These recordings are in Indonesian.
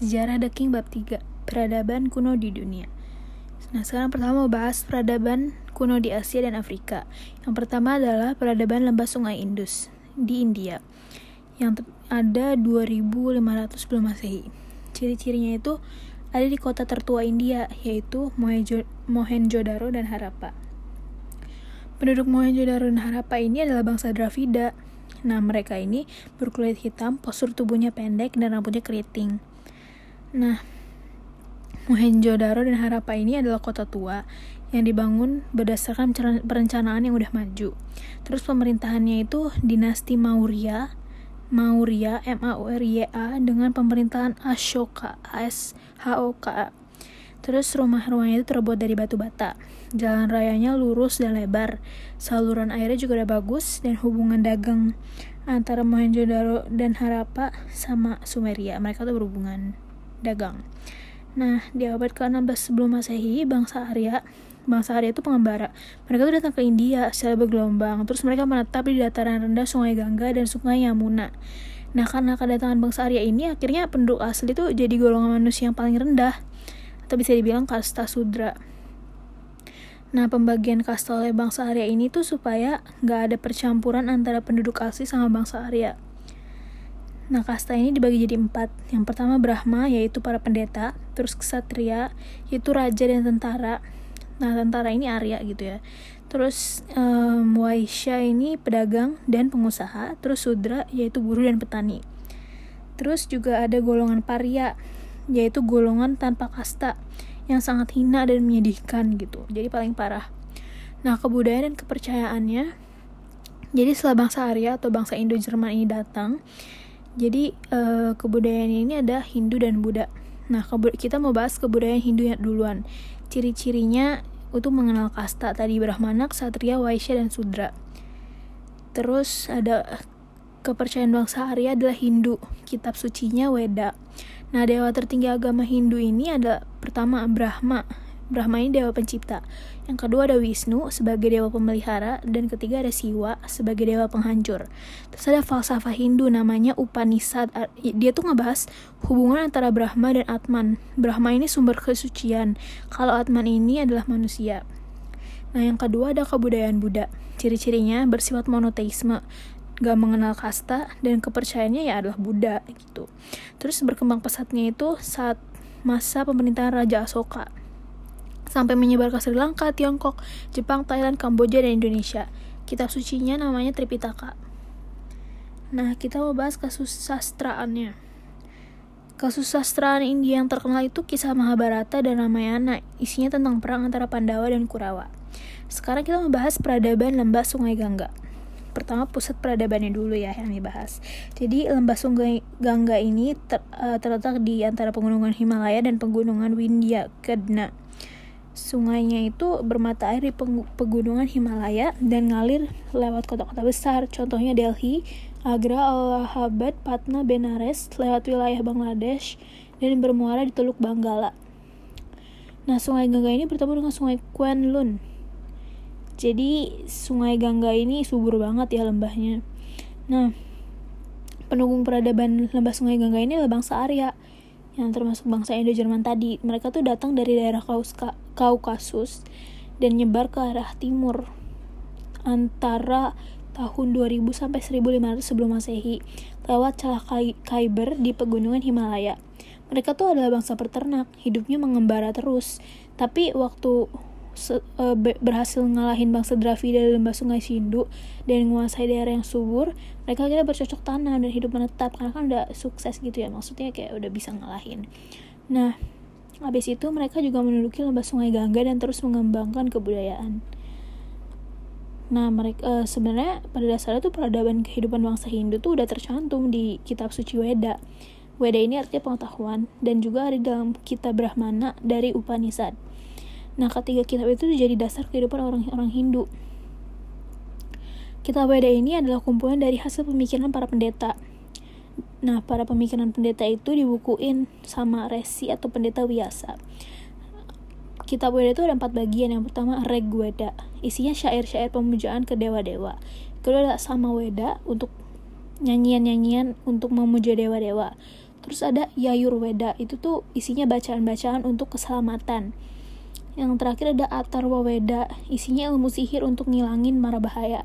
Sejarah The King bab 3 Peradaban kuno di dunia. Nah sekarang pertama mau bahas peradaban kuno di Asia dan Afrika. Yang pertama adalah peradaban lembah sungai Indus di India Yang ada 2500 sebelum masehi. Ciri-cirinya itu ada di kota tertua India yaitu Mohenjo-Daro dan Harappa. Penduduk Mohenjo-Daro dan Harappa ini adalah bangsa Dravida. Nah, mereka ini berkulit hitam, postur tubuhnya pendek, dan rambutnya keriting. Nah, Mohenjo-Daro dan Harappa ini adalah kota tua yang dibangun berdasarkan perencanaan yang udah maju. Terus pemerintahannya itu dinasti Maurya, Maurya M A U R Y A dengan pemerintahan Ashoka A S H O K A. Terus rumah-rumahnya itu terbuat dari batu bata. Jalan rayanya lurus dan lebar. Saluran airnya juga udah bagus dan hubungan dagang antara Mohenjo-daro dan Harappa sama Sumeria. Mereka tuh berhubungan dagang. Nah, di abad ke-16 sebelum Masehi, bangsa Arya bangsa Arya itu pengembara. Mereka tuh datang ke India secara bergelombang. Terus mereka menetap di dataran rendah Sungai Gangga dan Sungai Yamuna. Nah, karena kedatangan bangsa Arya ini, akhirnya penduduk asli itu jadi golongan manusia yang paling rendah. Atau bisa dibilang kasta sudra. Nah, pembagian kasta oleh bangsa Arya ini tuh supaya nggak ada percampuran antara penduduk asli sama bangsa Arya. Nah, kasta ini dibagi jadi empat. Yang pertama Brahma, yaitu para pendeta. Terus Ksatria, yaitu raja dan tentara. Nah, tentara ini Arya gitu ya. Terus um, Waisya ini pedagang dan pengusaha. Terus Sudra, yaitu guru dan petani. Terus juga ada golongan Parya, yaitu golongan tanpa kasta yang sangat hina dan menyedihkan gitu jadi paling parah nah kebudayaan dan kepercayaannya jadi setelah bangsa Arya atau bangsa Indo-Jerman ini datang jadi uh, kebudayaan ini ada Hindu dan Buddha. Nah kita mau bahas kebudayaan Hindu duluan. Ciri-cirinya untuk mengenal kasta tadi Brahmana, Ksatria, Waisya, dan Sudra. Terus ada kepercayaan bangsa Arya adalah Hindu. Kitab sucinya Weda. Nah, dewa tertinggi agama Hindu ini adalah pertama Brahma. Brahma ini dewa pencipta. Yang kedua ada Wisnu sebagai dewa pemelihara dan ketiga ada Siwa sebagai dewa penghancur. Terus ada falsafah Hindu namanya Upanishad. Dia tuh ngebahas hubungan antara Brahma dan Atman. Brahma ini sumber kesucian, kalau Atman ini adalah manusia. Nah, yang kedua ada kebudayaan Buddha. Ciri-cirinya bersifat monoteisme gak mengenal kasta dan kepercayaannya ya adalah Buddha gitu. Terus berkembang pesatnya itu saat masa pemerintahan Raja Asoka sampai menyebar ke Sri Lanka, Tiongkok, Jepang, Thailand, Kamboja, dan Indonesia. Kitab sucinya namanya Tripitaka. Nah, kita mau bahas kasus sastraannya. Kasus sastraan India yang terkenal itu kisah Mahabharata dan Ramayana, isinya tentang perang antara Pandawa dan Kurawa. Sekarang kita membahas peradaban lembah Sungai Gangga pertama pusat peradabannya dulu ya yang dibahas. Jadi lembah Sungai Gangga ini ter, uh, terletak di antara pegunungan Himalaya dan pegunungan Windya Kedna. Sungainya itu bermata air di pegunungan Himalaya dan ngalir lewat kota-kota besar, contohnya Delhi, Agra, Allahabad, Patna, Benares, lewat wilayah Bangladesh, dan bermuara di Teluk Banggala. Nah, Sungai Gangga ini bertemu dengan Sungai Kwanlun jadi sungai Gangga ini subur banget ya lembahnya. Nah, pendukung peradaban lembah sungai Gangga ini adalah bangsa Arya yang termasuk bangsa Indo-Jerman tadi. Mereka tuh datang dari daerah Kaukasus dan nyebar ke arah timur antara tahun 2000 sampai 1500 sebelum Masehi lewat celah Khyber di pegunungan Himalaya. Mereka tuh adalah bangsa peternak, hidupnya mengembara terus. Tapi waktu uh, berhasil ngalahin bangsa Dravida di lembah sungai Sindu dan menguasai daerah yang subur mereka akhirnya bercocok tanam dan hidup menetap karena kan udah sukses gitu ya maksudnya kayak udah bisa ngalahin nah habis itu mereka juga menduduki lembah sungai Gangga dan terus mengembangkan kebudayaan Nah, mereka uh, sebenarnya pada dasarnya tuh peradaban kehidupan bangsa Hindu tuh udah tercantum di kitab suci Weda. Weda ini artinya pengetahuan dan juga ada dalam kitab Brahmana dari Upanishad. Nah, ketiga kitab itu jadi dasar kehidupan orang-orang Hindu. Kitab Weda ini adalah kumpulan dari hasil pemikiran para pendeta. Nah, para pemikiran pendeta itu dibukuin sama resi atau pendeta biasa. Kitab Weda itu ada empat bagian. Yang pertama Reg Weda, isinya syair-syair pemujaan ke dewa-dewa. Kedua ada Sama Weda untuk nyanyian-nyanyian untuk memuja dewa-dewa. Terus ada Yayurveda, itu tuh isinya bacaan-bacaan untuk keselamatan. Yang terakhir ada Atharva Weda, isinya ilmu sihir untuk ngilangin mara bahaya.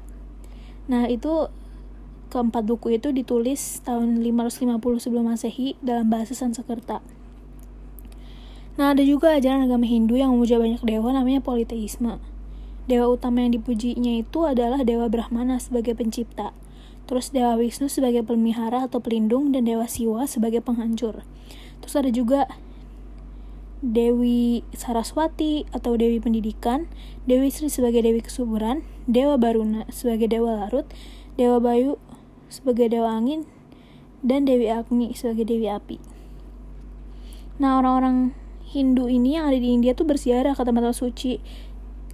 Nah, itu keempat buku itu ditulis tahun 550 sebelum Masehi dalam bahasa Sanskerta. Nah, ada juga ajaran agama Hindu yang memuja banyak dewa namanya politeisme. Dewa utama yang dipujinya itu adalah Dewa Brahmana sebagai pencipta. Terus Dewa Wisnu sebagai pelihara atau pelindung dan Dewa Siwa sebagai penghancur. Terus ada juga Dewi Saraswati atau Dewi Pendidikan, Dewi Sri sebagai Dewi Kesuburan, Dewa Baruna sebagai Dewa Larut, Dewa Bayu sebagai Dewa Angin, dan Dewi Agni sebagai Dewi Api. Nah, orang-orang Hindu ini yang ada di India tuh bersiarah ke tempat suci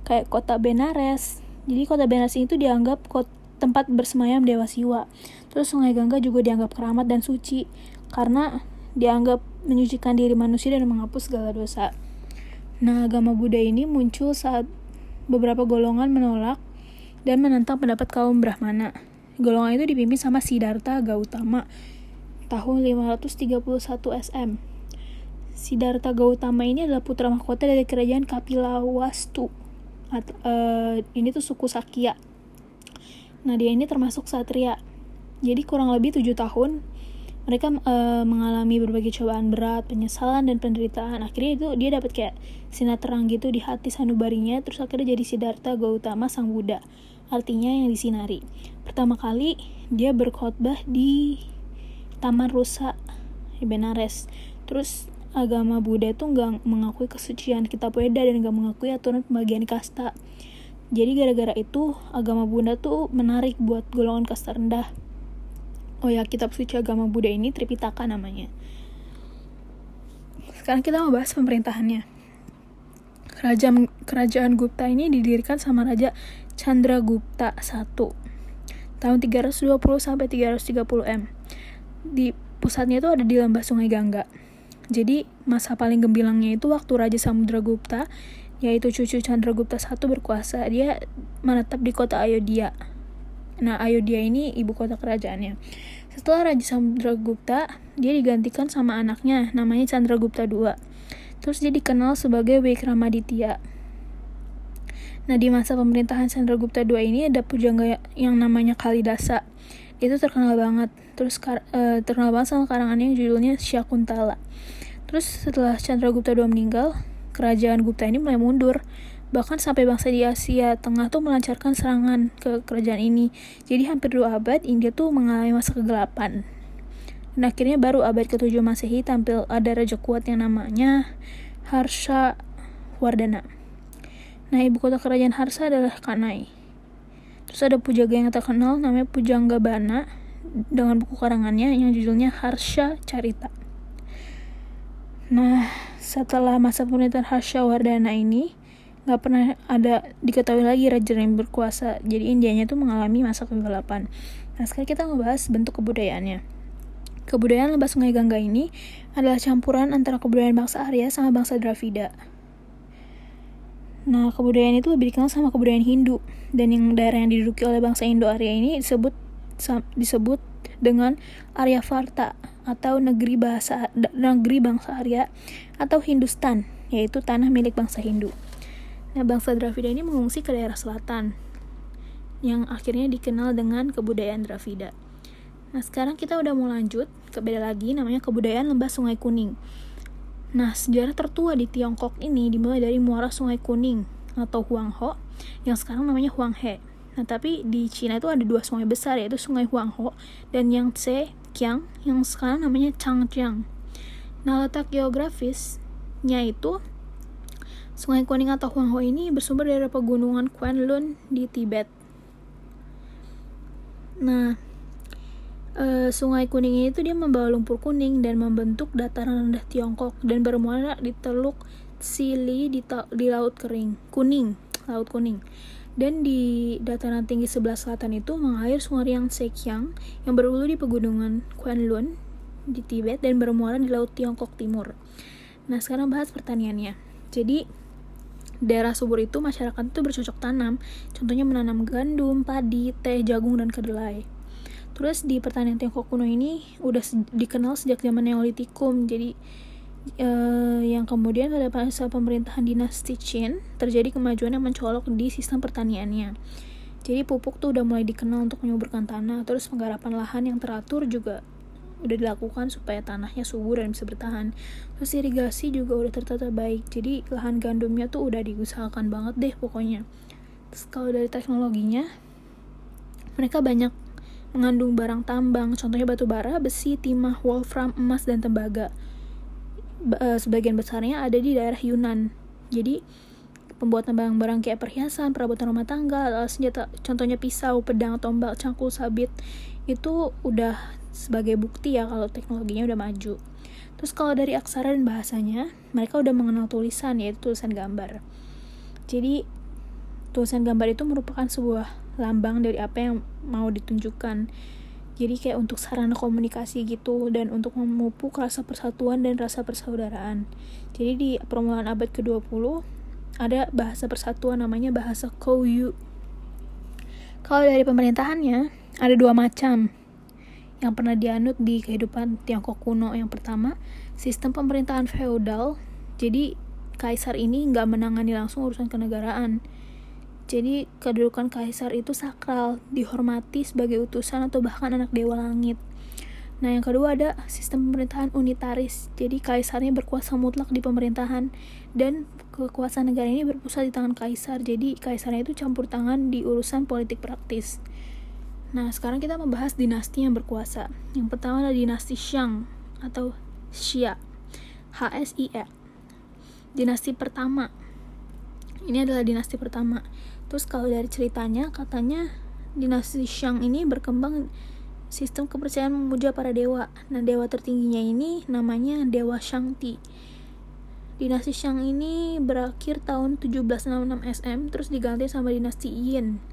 kayak kota Benares. Jadi kota Benares itu dianggap kota tempat bersemayam Dewa Siwa. Terus Sungai Gangga juga dianggap keramat dan suci karena dianggap menyucikan diri manusia dan menghapus segala dosa. Nah, agama Buddha ini muncul saat beberapa golongan menolak dan menentang pendapat kaum Brahmana. Golongan itu dipimpin sama Siddhartha Gautama tahun 531 SM. Siddhartha Gautama ini adalah putra mahkota dari kerajaan Kapilawastu. At, uh, ini tuh suku Sakya. Nah, dia ini termasuk satria. Jadi kurang lebih tujuh tahun mereka uh, mengalami berbagai cobaan berat, penyesalan dan penderitaan. Akhirnya itu dia dapat kayak sinar terang gitu di hati sanubarinya, terus akhirnya jadi Siddhartha Gautama sang Buddha. Artinya yang disinari. Pertama kali dia berkhotbah di Taman Rusa di Benares. Terus agama Buddha itu nggak mengakui kesucian kitab Weda dan nggak mengakui aturan pembagian kasta. Jadi gara-gara itu agama Buddha tuh menarik buat golongan kasta rendah oh ya kitab suci agama Buddha ini Tripitaka namanya. Sekarang kita mau bahas pemerintahannya. Kerajaan kerajaan Gupta ini didirikan sama Raja Chandra Gupta I tahun 320 sampai 330 M. Di pusatnya itu ada di lembah Sungai Gangga. Jadi masa paling gembilangnya itu waktu Raja Samudra Gupta yaitu cucu Chandra Gupta I berkuasa dia menetap di kota Ayodhya Nah, Ayodhya ini ibu kota kerajaannya. Setelah Raja Gupta, dia digantikan sama anaknya, namanya Gupta II. Terus dia dikenal sebagai Wikramaditya. Nah, di masa pemerintahan Gupta II ini ada pujangga yang namanya Kalidasa. Itu terkenal banget. Terus uh, terkenal banget sama karangannya yang judulnya Syakuntala. Terus setelah Gupta II meninggal, kerajaan Gupta ini mulai mundur Bahkan sampai bangsa di Asia Tengah tuh melancarkan serangan ke kerajaan ini. Jadi hampir dua abad India tuh mengalami masa kegelapan. Dan akhirnya baru abad ke-7 Masehi tampil ada raja kuat yang namanya Harsha Wardana. Nah, ibu kota kerajaan Harsha adalah Kanai. Terus ada pujaga yang terkenal namanya Pujangga Bana dengan buku karangannya yang judulnya Harsha Carita. Nah, setelah masa pemerintahan Harsha Wardana ini, nggak pernah ada diketahui lagi raja yang berkuasa. Jadi Indianya tuh mengalami masa kegelapan. Nah sekarang kita ngebahas bentuk kebudayaannya. Kebudayaan lembah sungai Gangga ini adalah campuran antara kebudayaan bangsa Arya sama bangsa Dravida. Nah kebudayaan itu lebih dikenal sama kebudayaan Hindu. Dan yang daerah yang diduduki oleh bangsa Indo-Arya ini disebut disebut dengan Arya Varta atau negeri bahasa negeri bangsa Arya atau Hindustan yaitu tanah milik bangsa Hindu. Nah, bangsa Dravida ini mengungsi ke daerah selatan, yang akhirnya dikenal dengan kebudayaan Dravida. Nah, sekarang kita udah mau lanjut ke beda lagi, namanya kebudayaan lembah Sungai Kuning. Nah, sejarah tertua di Tiongkok ini dimulai dari muara Sungai Kuning atau Huangho, yang sekarang namanya Huanghe. Nah, tapi di Cina itu ada dua sungai besar, yaitu Sungai Huangho dan Yangtze Kiang, yang sekarang namanya Changjiang. Nah, letak geografisnya itu Sungai Kuning atau Huangho ini bersumber dari pegunungan Kwanlun di Tibet. Nah, e, Sungai Kuning ini tuh dia membawa lumpur kuning dan membentuk dataran rendah Tiongkok dan bermuara di Teluk Sili di, di Laut Kering, Kuning, Laut Kuning. Dan di dataran tinggi sebelah selatan itu mengalir Sungai Yang Sekiang yang berhulu di pegunungan Kwanlun di Tibet dan bermuara di Laut Tiongkok Timur. Nah, sekarang bahas pertaniannya. Jadi, daerah subur itu masyarakat itu bercocok tanam, contohnya menanam gandum, padi, teh, jagung, dan kedelai. Terus di pertanian Tiongkok kuno ini udah dikenal sejak zaman Neolitikum. Jadi uh, yang kemudian pada masa pemerintahan dinasti Qin terjadi kemajuan yang mencolok di sistem pertaniannya. Jadi pupuk tuh udah mulai dikenal untuk menyuburkan tanah, terus penggarapan lahan yang teratur juga udah dilakukan supaya tanahnya subur dan bisa bertahan. Terus irigasi juga udah tertata baik. Jadi lahan gandumnya tuh udah diusahakan banget deh pokoknya. Terus kalau dari teknologinya, mereka banyak mengandung barang tambang, contohnya batu bara, besi, timah, wolfram, emas, dan tembaga. Eh, sebagian besarnya ada di daerah Yunan. Jadi pembuatan barang-barang kayak perhiasan, perabotan rumah tangga, senjata, contohnya pisau, pedang, tombak, cangkul, sabit, itu udah sebagai bukti ya kalau teknologinya udah maju. Terus kalau dari aksara dan bahasanya, mereka udah mengenal tulisan, yaitu tulisan gambar. Jadi, tulisan gambar itu merupakan sebuah lambang dari apa yang mau ditunjukkan. Jadi kayak untuk sarana komunikasi gitu dan untuk memupuk rasa persatuan dan rasa persaudaraan. Jadi di permulaan abad ke-20 ada bahasa persatuan namanya bahasa Kouyu. Kalau dari pemerintahannya ada dua macam yang pernah dianut di kehidupan Tiongkok kuno. Yang pertama, sistem pemerintahan feodal. Jadi kaisar ini nggak menangani langsung urusan kenegaraan. Jadi kedudukan kaisar itu sakral, dihormati sebagai utusan atau bahkan anak dewa langit. Nah, yang kedua ada sistem pemerintahan unitaris. Jadi kaisarnya berkuasa mutlak di pemerintahan dan kekuasaan negara ini berpusat di tangan kaisar. Jadi kaisarnya itu campur tangan di urusan politik praktis. Nah, sekarang kita membahas dinasti yang berkuasa. Yang pertama adalah dinasti Shang atau Xia. HSIE. Dinasti pertama. Ini adalah dinasti pertama. Terus kalau dari ceritanya katanya dinasti Shang ini berkembang sistem kepercayaan memuja para dewa. Nah, dewa tertingginya ini namanya Dewa Shangti. Dinasti Shang ini berakhir tahun 1766 SM terus diganti sama dinasti Yin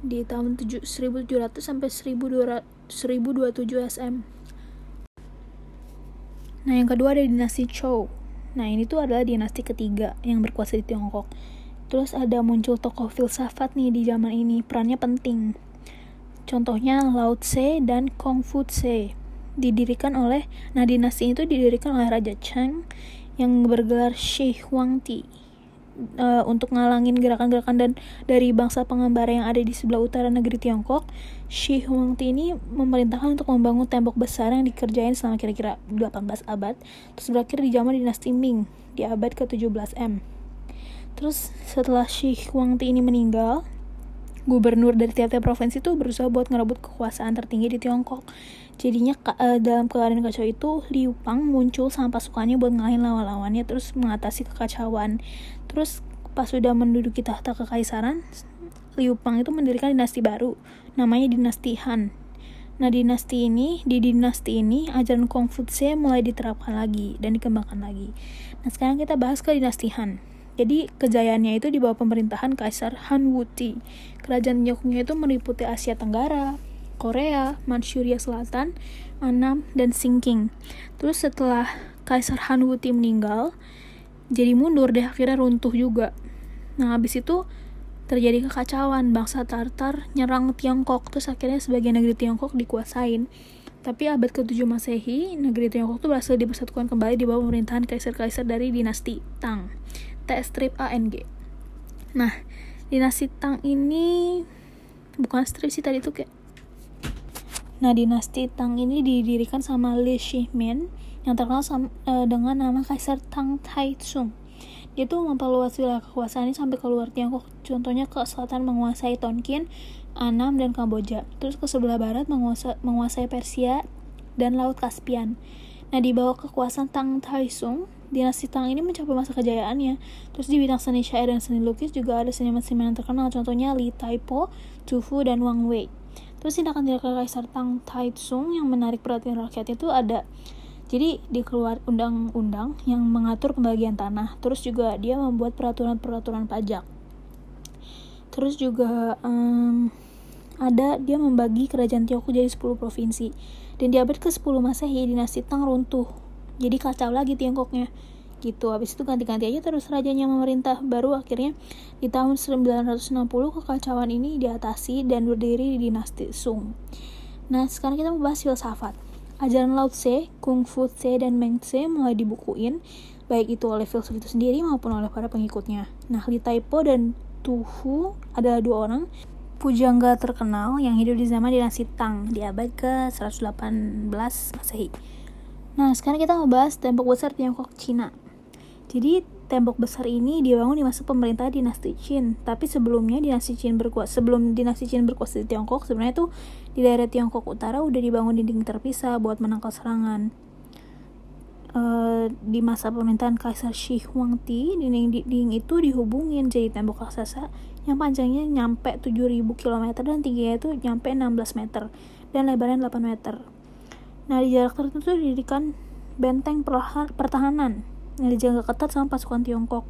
di tahun 1700 sampai 1200, 1027 SM. Nah, yang kedua ada dinasti Chou. Nah, ini tuh adalah dinasti ketiga yang berkuasa di Tiongkok. Terus ada muncul tokoh filsafat nih di zaman ini, perannya penting. Contohnya Lao Tse dan Kong Fu Tse didirikan oleh nah dinasti itu didirikan oleh Raja Cheng yang bergelar Shi Huangti uh, untuk ngalangin gerakan-gerakan dan dari bangsa pengembara yang ada di sebelah utara negeri Tiongkok, Shi Huangti ini memerintahkan untuk membangun tembok besar yang dikerjain selama kira-kira 18 abad, terus berakhir di zaman dinasti Ming di abad ke-17 M. Terus setelah Shi Huangti ini meninggal, gubernur dari tiap-tiap provinsi itu berusaha buat ngerebut kekuasaan tertinggi di Tiongkok. Jadinya uh, dalam keadaan kacau itu Liu Pang muncul sama pasukannya buat ngalahin lawan-lawannya terus mengatasi kekacauan. Terus pas sudah menduduki tahta kekaisaran, Liu Pang itu mendirikan dinasti baru namanya dinasti Han. Nah, dinasti ini, di dinasti ini ajaran Konfutse mulai diterapkan lagi dan dikembangkan lagi. Nah, sekarang kita bahas ke dinasti Han. Jadi kejayaannya itu di bawah pemerintahan Kaisar Han Wuti. Kerajaan Tiongkoknya itu meliputi Asia Tenggara, Korea, Manchuria Selatan, Annam, dan Sinking. Terus setelah Kaisar Han Wuti meninggal, jadi mundur deh akhirnya runtuh juga. Nah habis itu terjadi kekacauan bangsa Tartar nyerang Tiongkok terus akhirnya sebagian negeri Tiongkok dikuasain. Tapi abad ke-7 Masehi, negeri Tiongkok itu berhasil dipersatukan kembali di bawah pemerintahan kaisar-kaisar dari dinasti Tang. Strip ANG. Nah, dinasti Tang ini bukan strip sih tadi tuh kayak Nah, dinasti Tang ini didirikan sama Li Shimin yang terkenal sama, uh, dengan nama Kaisar Tang Taizong. Dia tuh memperluas wilayah kekuasaannya sampai ke luar Tiongkok. Contohnya ke selatan menguasai Tonkin, Annam, dan Kamboja. Terus ke sebelah barat menguasai, menguasai Persia dan Laut Kaspian. Nah, di bawah kekuasaan Tang Taizong, dinasti Tang ini mencapai masa kejayaannya. Terus di bidang seni syair dan seni lukis juga ada seniman-seniman yang terkenal, contohnya Li Taipo, Chu Fu, dan Wang Wei. Terus tindakan-tindakan Kaisar Tang Taizong yang menarik perhatian rakyat itu ada jadi dikeluar undang-undang yang mengatur pembagian tanah. Terus juga dia membuat peraturan-peraturan pajak. Terus juga um, ada dia membagi kerajaan Tiongkok jadi 10 provinsi. Dan di abad ke-10 Masehi dinasti Tang runtuh jadi kacau lagi Tiongkoknya gitu habis itu ganti-ganti aja terus rajanya memerintah baru akhirnya di tahun 960 kekacauan ini diatasi dan berdiri di dinasti Sung Nah, sekarang kita mau bahas filsafat. Ajaran Lao Tse, Kung Fu Tse, dan Meng Tse mulai dibukuin, baik itu oleh filsuf itu sendiri maupun oleh para pengikutnya. Nah, Li Taipo dan Tu Hu adalah dua orang pujangga terkenal yang hidup di zaman dinasti Tang di abad ke-118 Masehi. Nah, sekarang kita mau bahas tembok besar Tiongkok Cina. Jadi, tembok besar ini dibangun di masa pemerintah dinasti Qin. Tapi sebelumnya dinasti Qin berkuasa sebelum dinasti Qin berkuasa di Tiongkok, sebenarnya itu di daerah Tiongkok Utara udah dibangun dinding terpisah buat menangkal serangan. Uh, di masa pemerintahan Kaisar Shi Huangti, dinding-dinding itu dihubungin jadi tembok raksasa yang panjangnya nyampe 7000 km dan tingginya itu nyampe 16 meter dan lebarnya 8 meter. Nah, di jarak tertentu didirikan benteng pertahanan yang dijaga ketat sama pasukan Tiongkok.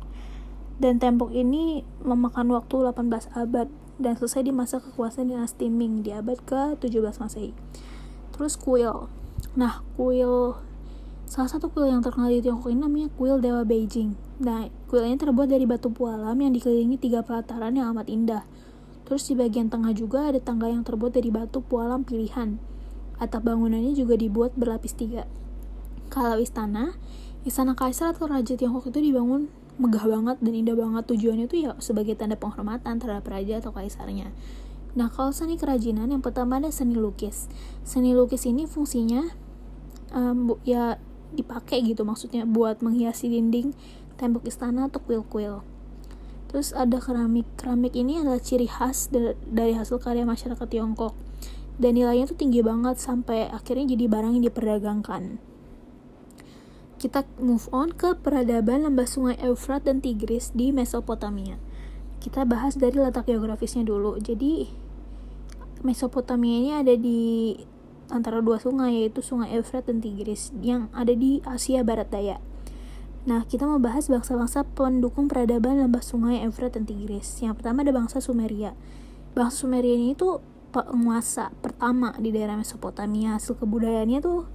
Dan tembok ini memakan waktu 18 abad dan selesai di masa kekuasaan dinasti Ming di abad ke-17 Masehi. Terus kuil. Nah, kuil salah satu kuil yang terkenal di Tiongkok ini namanya kuil Dewa Beijing. Nah, kuil ini terbuat dari batu pualam yang dikelilingi tiga pelataran yang amat indah. Terus di bagian tengah juga ada tangga yang terbuat dari batu pualam pilihan. Atap bangunannya juga dibuat berlapis tiga. Kalau istana, istana kaisar atau raja Tiongkok itu dibangun megah banget dan indah banget tujuannya itu ya sebagai tanda penghormatan terhadap raja atau kaisarnya. Nah kalau seni kerajinan yang pertama ada seni lukis. Seni lukis ini fungsinya um, ya dipakai gitu maksudnya buat menghiasi dinding, tembok istana atau kuil-kuil. Terus ada keramik. Keramik ini adalah ciri khas dari hasil karya masyarakat Tiongkok dan nilainya tuh tinggi banget sampai akhirnya jadi barang yang diperdagangkan. Kita move on ke peradaban lembah sungai Eufrat dan Tigris di Mesopotamia. Kita bahas dari letak geografisnya dulu. Jadi Mesopotamia ini ada di antara dua sungai yaitu sungai Eufrat dan Tigris yang ada di Asia Barat Daya. Nah, kita mau bahas bangsa-bangsa pendukung peradaban lembah sungai Eufrat dan Tigris. Yang pertama ada bangsa Sumeria. Bangsa Sumeria ini tuh penguasa pertama di daerah Mesopotamia. Hasil kebudayaannya tuh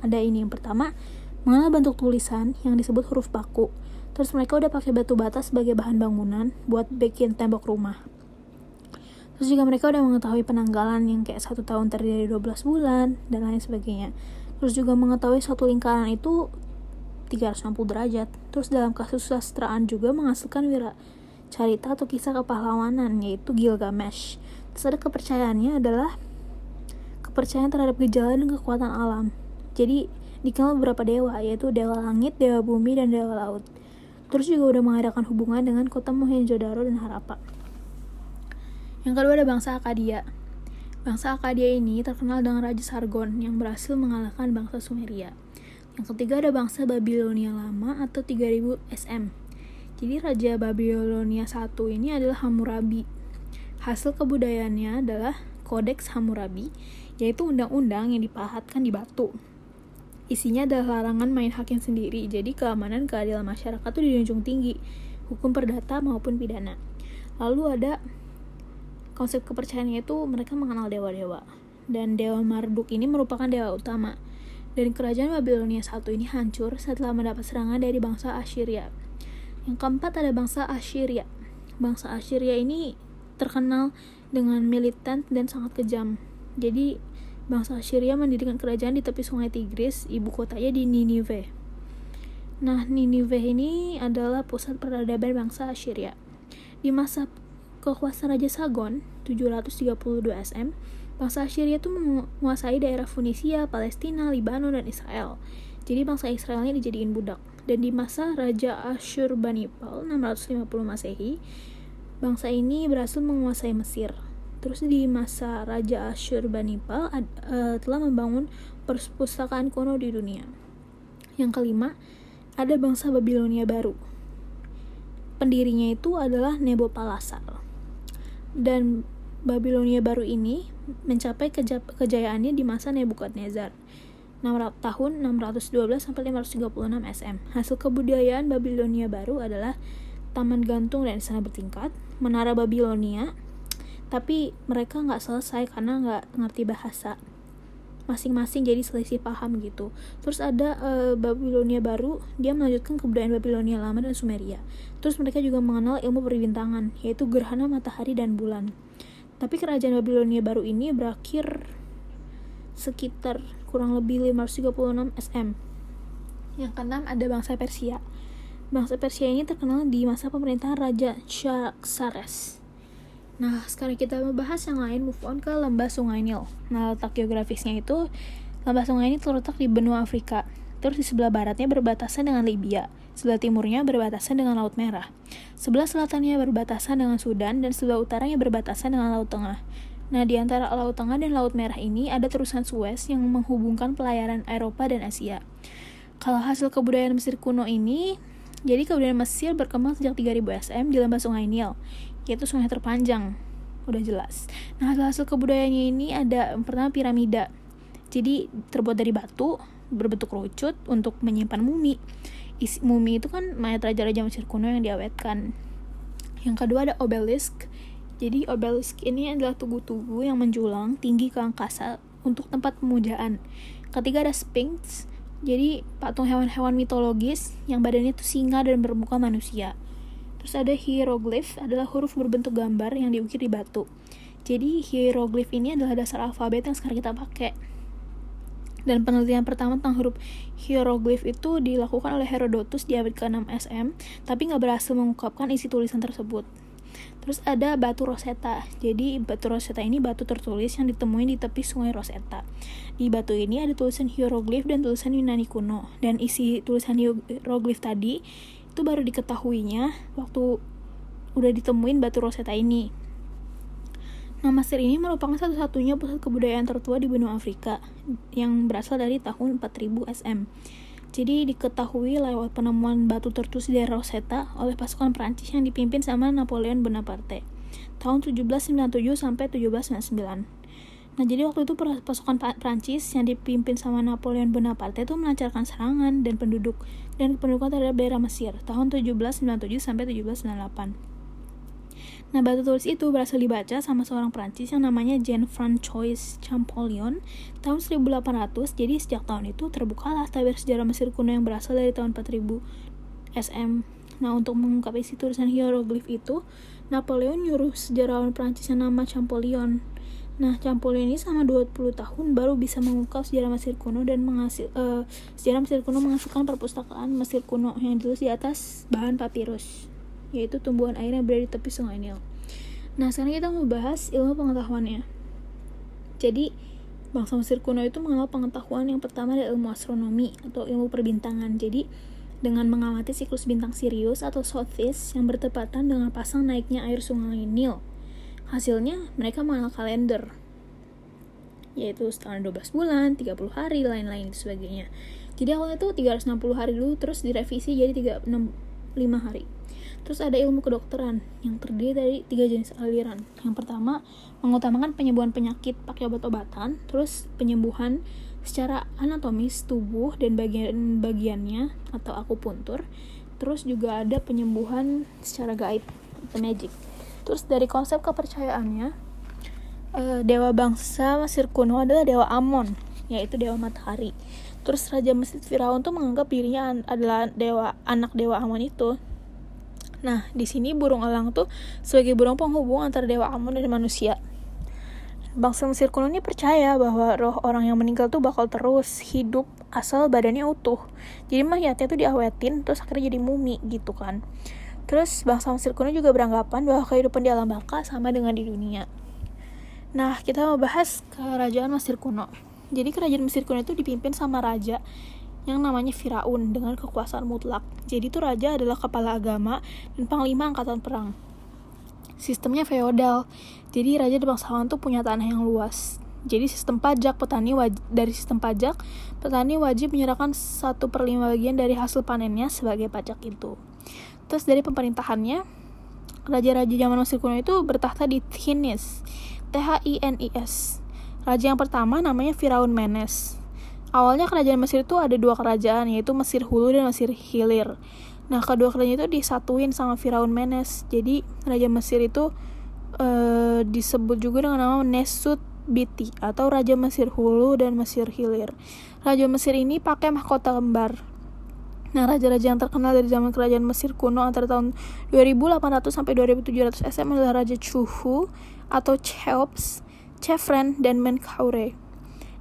ada ini. Yang pertama mengenal bentuk tulisan yang disebut huruf baku. Terus mereka udah pakai batu bata sebagai bahan bangunan buat bikin tembok rumah. Terus juga mereka udah mengetahui penanggalan yang kayak satu tahun terdiri dari 12 bulan dan lain sebagainya. Terus juga mengetahui satu lingkaran itu 360 derajat. Terus dalam kasus sastraan juga menghasilkan wira cerita atau kisah kepahlawanan yaitu Gilgamesh Ada kepercayaannya adalah kepercayaan terhadap gejala dan kekuatan alam. Jadi dikenal beberapa dewa, yaitu dewa langit, dewa bumi, dan dewa laut. Terus juga udah mengadakan hubungan dengan kota Mohenjo-daro dan Harappa. Yang kedua ada bangsa Akadia. Bangsa Akadia ini terkenal dengan Raja Sargon yang berhasil mengalahkan bangsa Sumeria. Yang ketiga ada bangsa Babilonia lama atau 3000 SM. Jadi Raja Babilonia satu ini adalah Hammurabi Hasil kebudayaannya adalah Kodeks Hammurabi, yaitu undang-undang yang dipahatkan di batu. Isinya adalah larangan main hakim sendiri, jadi keamanan keadilan masyarakat itu dijunjung tinggi, hukum perdata maupun pidana. Lalu ada konsep kepercayaannya itu mereka mengenal dewa-dewa. Dan Dewa Marduk ini merupakan dewa utama. Dan kerajaan Babilonia satu ini hancur setelah mendapat serangan dari bangsa Assyria. Yang keempat ada bangsa Assyria. Bangsa Assyria ini terkenal dengan militan dan sangat kejam. Jadi, bangsa Assyria mendirikan kerajaan di tepi sungai Tigris, ibu kotanya di Ninive. Nah, Ninive ini adalah pusat peradaban bangsa Assyria. Di masa kekuasaan Raja Sagon, 732 SM, bangsa Assyria itu menguasai daerah Funisia, Palestina, Libanon, dan Israel. Jadi bangsa Israelnya dijadiin budak. Dan di masa Raja Ashurbanipal 650 Masehi, Bangsa ini berhasil menguasai Mesir. Terus di masa Raja Ashurbanipal uh, telah membangun perpustakaan kuno di dunia. Yang kelima, ada bangsa Babilonia baru. Pendirinya itu adalah Nebopalasar. Dan Babilonia baru ini mencapai keja kejayaannya di masa Nebukadnezar. 600 tahun 612 sampai 536 SM. Hasil kebudayaan Babilonia baru adalah taman gantung dan istana bertingkat, menara Babilonia tapi mereka nggak selesai karena nggak ngerti bahasa masing-masing jadi selisih paham gitu terus ada uh, Babilonia baru dia melanjutkan kebudayaan Babilonia lama dan Sumeria terus mereka juga mengenal ilmu perbintangan yaitu gerhana matahari dan bulan tapi kerajaan Babilonia baru ini berakhir sekitar kurang lebih 536 sm. Yang keenam ada bangsa Persia. Bangsa Persia ini terkenal di masa pemerintahan Raja Xerxes. Nah, sekarang kita membahas yang lain, move on ke lembah Sungai Nil. Nah, letak geografisnya itu, lembah sungai ini terletak di benua Afrika. Terus di sebelah baratnya berbatasan dengan Libya, sebelah timurnya berbatasan dengan Laut Merah, sebelah selatannya berbatasan dengan Sudan, dan sebelah utaranya berbatasan dengan Laut Tengah. Nah, di antara Laut Tengah dan Laut Merah ini ada terusan Suez yang menghubungkan pelayaran Eropa dan Asia. Kalau hasil kebudayaan Mesir kuno ini, jadi kebudayaan Mesir berkembang sejak 3000 SM di lembah Sungai Nil, yaitu sungai terpanjang. Udah jelas. Nah hasil, hasil kebudayaannya ini ada yang pertama piramida. Jadi terbuat dari batu berbentuk kerucut untuk menyimpan mumi. Isi mumi itu kan mayat raja-raja Mesir kuno yang diawetkan. Yang kedua ada obelisk. Jadi obelisk ini adalah tugu-tugu yang menjulang tinggi ke angkasa untuk tempat pemujaan. Ketiga ada sphinx jadi patung hewan-hewan mitologis yang badannya itu singa dan bermuka manusia Terus ada hieroglyph adalah huruf berbentuk gambar yang diukir di batu. Jadi hieroglyph ini adalah dasar alfabet yang sekarang kita pakai. Dan penelitian pertama tentang huruf hieroglyph itu dilakukan oleh Herodotus di abad ke-6 SM, tapi nggak berhasil mengungkapkan isi tulisan tersebut. Terus ada batu Rosetta. Jadi batu Rosetta ini batu tertulis yang ditemuin di tepi sungai Rosetta. Di batu ini ada tulisan hieroglif dan tulisan Yunani kuno. Dan isi tulisan hieroglif tadi itu baru diketahuinya waktu udah ditemuin batu Rosetta ini. Nah, Mesir ini merupakan satu-satunya pusat kebudayaan tertua di benua Afrika yang berasal dari tahun 4000 SM. Jadi diketahui lewat penemuan batu tertulis di Rosetta oleh pasukan Prancis yang dipimpin sama Napoleon Bonaparte tahun 1797 sampai 1799. Nah, jadi waktu itu pasukan Prancis yang dipimpin sama Napoleon Bonaparte itu melancarkan serangan dan penduduk dan pendudukan terhadap daerah Mesir tahun 1797 sampai 1798. Nah, batu tulis itu berhasil dibaca sama seorang Prancis yang namanya Jean François Champollion tahun 1800. Jadi sejak tahun itu terbukalah tabir sejarah Mesir kuno yang berasal dari tahun 4000 SM. Nah, untuk mengungkap isi tulisan hieroglif itu, Napoleon nyuruh sejarawan Prancis yang nama Champollion Nah, Campur ini sama 20 tahun baru bisa mengungkap sejarah Mesir kuno dan menghasil uh, sejarah Mesir kuno menghasilkan perpustakaan Mesir kuno yang ditulis di atas bahan papirus, yaitu tumbuhan air yang berada di tepi sungai Nil. Nah, sekarang kita mau bahas ilmu pengetahuannya. Jadi, bangsa Mesir kuno itu mengenal pengetahuan yang pertama adalah ilmu astronomi atau ilmu perbintangan. Jadi, dengan mengamati siklus bintang Sirius atau Sothis yang bertepatan dengan pasang naiknya air sungai Nil Hasilnya, mereka mengenal kalender, yaitu setahun 12 bulan, 30 hari, lain-lain sebagainya. Jadi awalnya itu 360 hari dulu, terus direvisi jadi 365 hari. Terus ada ilmu kedokteran yang terdiri dari tiga jenis aliran. Yang pertama, mengutamakan penyembuhan penyakit pakai obat-obatan, terus penyembuhan secara anatomis tubuh dan bagian-bagiannya atau akupuntur. Terus juga ada penyembuhan secara gaib atau magic. Terus dari konsep kepercayaannya, uh, dewa bangsa Mesir kuno adalah dewa Amon, yaitu dewa matahari. Terus Raja Mesir Firaun tuh menganggap dirinya adalah dewa anak dewa Amon itu. Nah, di sini burung elang tuh sebagai burung penghubung antara dewa Amon dan manusia. Bangsa Mesir kuno ini percaya bahwa roh orang yang meninggal tuh bakal terus hidup asal badannya utuh. Jadi mayatnya tuh diawetin terus akhirnya jadi mumi gitu kan. Terus bangsa Mesir kuno juga beranggapan bahwa kehidupan di alam baka sama dengan di dunia. Nah, kita mau bahas kerajaan Mesir kuno. Jadi kerajaan Mesir kuno itu dipimpin sama raja yang namanya Firaun dengan kekuasaan mutlak. Jadi itu raja adalah kepala agama dan panglima angkatan perang. Sistemnya feodal. Jadi raja dan bangsawan tuh punya tanah yang luas. Jadi sistem pajak petani wajib, dari sistem pajak petani wajib menyerahkan satu per lima bagian dari hasil panennya sebagai pajak itu. Terus dari pemerintahannya, raja-raja zaman Mesir kuno itu bertahta di Thinis, T-H-I-N-I-S. Raja yang pertama namanya Firaun Menes. Awalnya kerajaan Mesir itu ada dua kerajaan, yaitu Mesir Hulu dan Mesir Hilir. Nah, kedua kerajaan itu disatuin sama Firaun Menes. Jadi, Raja Mesir itu uh, disebut juga dengan nama Nesut Biti atau Raja Mesir Hulu dan Mesir Hilir. Raja Mesir ini pakai mahkota lembar. Nah, raja-raja yang terkenal dari zaman kerajaan Mesir kuno antara tahun 2800 sampai 2700 SM adalah Raja Chuhu atau Cheops, Chefren, dan Menkaure.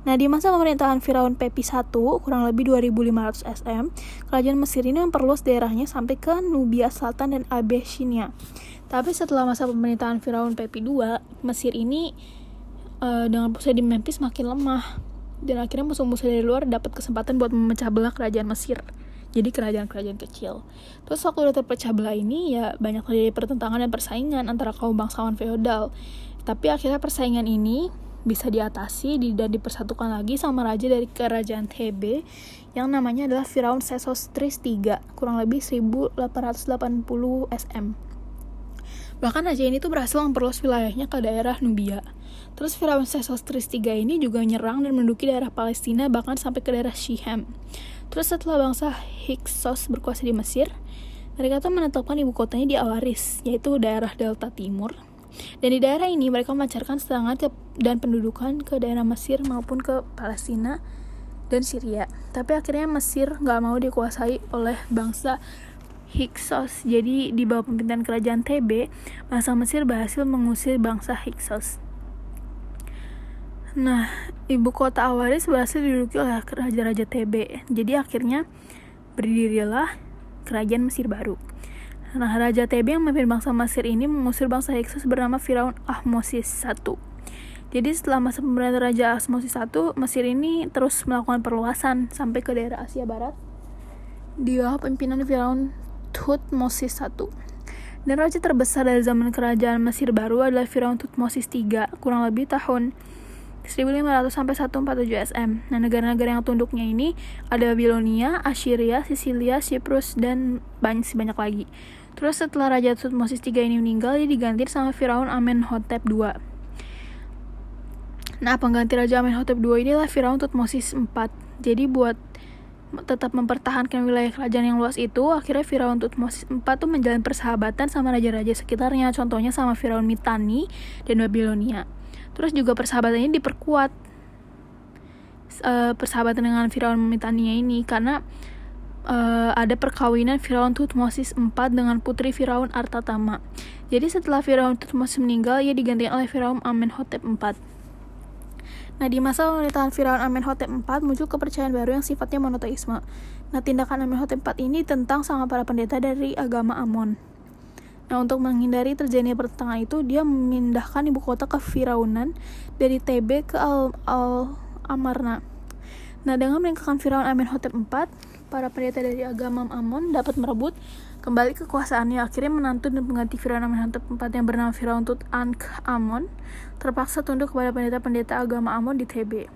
Nah, di masa pemerintahan Firaun Pepi I, kurang lebih 2500 SM, kerajaan Mesir ini memperluas daerahnya sampai ke Nubia Selatan dan Abyssinia. Tapi setelah masa pemerintahan Firaun Pepi II, Mesir ini uh, dengan pusat di Memphis makin lemah. Dan akhirnya musuh-musuh dari luar dapat kesempatan buat memecah belah kerajaan Mesir. Jadi kerajaan-kerajaan kecil. Terus waktu udah terpecah belah ini, ya banyak terjadi pertentangan dan persaingan antara kaum bangsawan feodal. Tapi akhirnya persaingan ini bisa diatasi dan dipersatukan lagi sama raja dari kerajaan Thebe yang namanya adalah Firaun Sesostris III, kurang lebih 1880 SM. Bahkan raja ini tuh berhasil memperluas wilayahnya ke daerah Nubia. Terus Firaun Sesostris III ini juga nyerang dan menduduki daerah Palestina bahkan sampai ke daerah Shechem. Terus setelah bangsa Hyksos berkuasa di Mesir, mereka tuh menetapkan ibu kotanya di Awaris, yaitu daerah Delta Timur, dan di daerah ini mereka memancarkan serangan dan pendudukan ke daerah Mesir maupun ke Palestina dan Syria. Tapi akhirnya Mesir nggak mau dikuasai oleh bangsa Hyksos. Jadi di bawah pemerintahan kerajaan TB, bangsa Mesir berhasil mengusir bangsa Hyksos. Nah, ibu kota Awaris berhasil diduduki oleh raja-raja TB. Jadi akhirnya berdirilah kerajaan Mesir baru. Nah, Raja TB yang memimpin bangsa Mesir ini mengusir bangsa Hyksos bernama Firaun Ahmosis I. Jadi setelah masa pemerintahan Raja Ahmosis I, Mesir ini terus melakukan perluasan sampai ke daerah Asia Barat di bawah pimpinan Firaun Thutmosis I. Dan raja terbesar dari zaman kerajaan Mesir baru adalah Firaun Thutmosis III, kurang lebih tahun 1500 sampai 147 SM. Nah, negara-negara yang tunduknya ini ada Babilonia, Assyria, Sisilia, Cyprus, dan banyak banyak lagi. Terus setelah Raja Tutmosis III ini meninggal, dia diganti sama Firaun Amenhotep II. Nah, pengganti Raja Amenhotep II inilah Firaun Tutmosis IV. Jadi buat tetap mempertahankan wilayah kerajaan yang luas itu, akhirnya Firaun Tutmosis IV tuh menjalin persahabatan sama raja-raja sekitarnya, contohnya sama Firaun Mitanni dan Babilonia. Terus juga persahabatan ini diperkuat uh, persahabatan dengan Firaun Mitanni ini karena uh, ada perkawinan Firaun Tutmosis IV dengan putri Firaun Artatama. Jadi setelah Firaun Tutmosis meninggal, ia digantikan oleh Firaun Amenhotep IV. Nah, di masa pemerintahan Firaun Amenhotep IV muncul kepercayaan baru yang sifatnya monoteisme. Nah, tindakan Amenhotep IV ini tentang sama para pendeta dari agama Amon. Nah, untuk menghindari terjadinya pertentangan itu, dia memindahkan ibu kota ke Firaunan dari TB ke Al-Amarna. Nah, dengan meninggalkan Firaun Amenhotep IV, para pendeta dari agama Amon dapat merebut kembali kekuasaannya. Akhirnya menantu dan pengganti Firaun Amenhotep IV yang bernama Firaun Tut Ankh Amon terpaksa tunduk kepada pendeta-pendeta agama Amon di TB.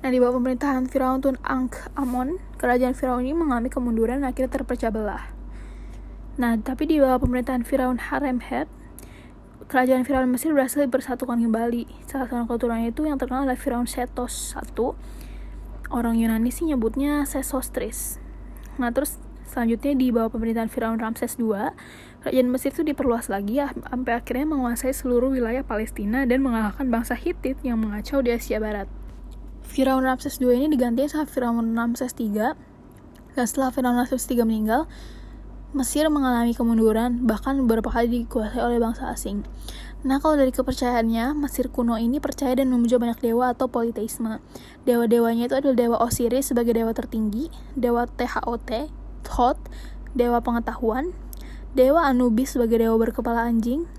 Nah, di bawah pemerintahan Firaun Tut Ankh Amon, kerajaan Firaun ini mengalami kemunduran dan akhirnya terpecah belah. Nah, tapi di bawah pemerintahan Firaun Haremheb, kerajaan Firaun Mesir berhasil bersatukan kembali. Salah satu keturunannya itu yang terkenal adalah Firaun Setos I orang Yunani sih nyebutnya Sesostris. Nah terus selanjutnya di bawah pemerintahan Firaun Ramses II, kerajaan Mesir itu diperluas lagi ya, sampai akhirnya menguasai seluruh wilayah Palestina dan mengalahkan bangsa Hittite yang mengacau di Asia Barat. Firaun Ramses II ini diganti sama Firaun Ramses III, dan setelah Firaun Ramses III meninggal, Mesir mengalami kemunduran, bahkan beberapa kali dikuasai oleh bangsa asing. Nah, kalau dari kepercayaannya, Mesir kuno ini percaya dan memuja banyak dewa atau politeisme. Dewa-dewanya itu adalah dewa Osiris sebagai dewa tertinggi, dewa THOT, Thoth, dewa pengetahuan, dewa Anubis sebagai dewa berkepala anjing,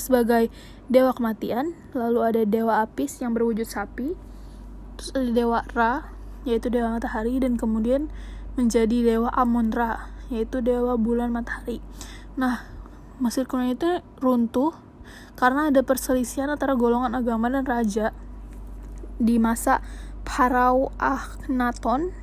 sebagai dewa kematian, lalu ada dewa Apis yang berwujud sapi, terus ada dewa Ra, yaitu dewa matahari, dan kemudian menjadi dewa Amon-Ra, yaitu dewa bulan matahari. Nah, Mesir kuno itu runtuh karena ada perselisihan antara golongan agama dan raja di masa Parau Akhenaton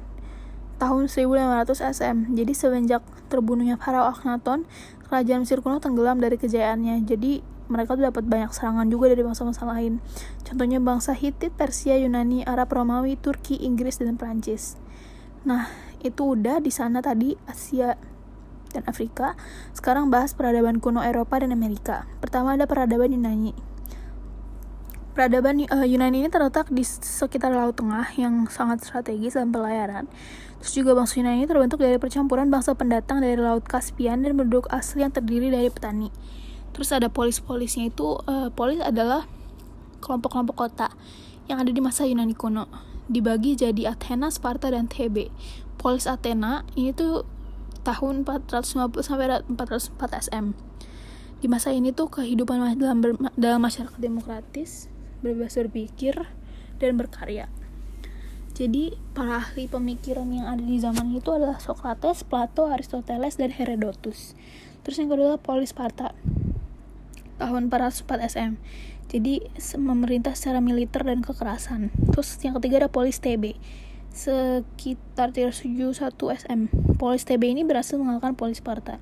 tahun 1500 SM. Jadi semenjak terbunuhnya Parau Akhenaton, kerajaan Mesir kuno tenggelam dari kejayaannya. Jadi mereka tuh dapat banyak serangan juga dari bangsa-bangsa lain. Contohnya bangsa Hittite, Persia, Yunani, Arab, Romawi, Turki, Inggris, dan Prancis. Nah, itu udah di sana tadi Asia dan Afrika. Sekarang bahas peradaban kuno Eropa dan Amerika. Pertama ada peradaban Yunani. Peradaban uh, Yunani ini terletak di sekitar Laut Tengah yang sangat strategis dalam pelayaran. Terus juga bangsa Yunani ini terbentuk dari percampuran bangsa pendatang dari Laut Kaspian dan penduduk asli yang terdiri dari petani. Terus ada polis-polisnya itu, uh, polis adalah kelompok-kelompok kota yang ada di masa Yunani kuno. Dibagi jadi Athena, Sparta, dan Thebe. Polis Athena ini tuh tahun 450 sampai 404 SM. Di masa ini tuh kehidupan dalam, dalam masyarakat demokratis, bebas berpikir, dan berkarya. Jadi para ahli pemikiran yang ada di zaman itu adalah Socrates, Plato, Aristoteles, dan Herodotus. Terus yang kedua Polis Sparta tahun 404 SM. Jadi memerintah secara militer dan kekerasan. Terus yang ketiga ada Polis TB sekitar 371 SM. Polis TB ini berhasil mengalahkan Polis Sparta.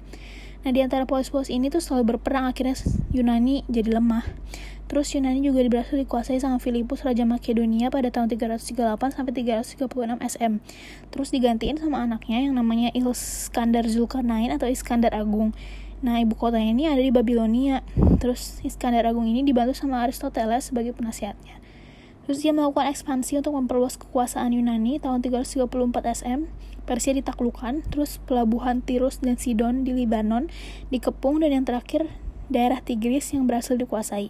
Nah, di antara polis-polis ini tuh selalu berperang akhirnya Yunani jadi lemah. Terus Yunani juga berhasil dikuasai sama Filipus Raja Makedonia pada tahun 338 sampai 336 SM. Terus digantiin sama anaknya yang namanya Iskandar Zulkarnain atau Iskandar Agung. Nah, ibu kotanya ini ada di Babilonia. Terus Iskandar Agung ini dibantu sama Aristoteles sebagai penasihatnya. Terus dia melakukan ekspansi untuk memperluas kekuasaan Yunani tahun 334 SM. Persia ditaklukkan, terus pelabuhan Tirus dan Sidon di Libanon dikepung dan yang terakhir daerah Tigris yang berhasil dikuasai.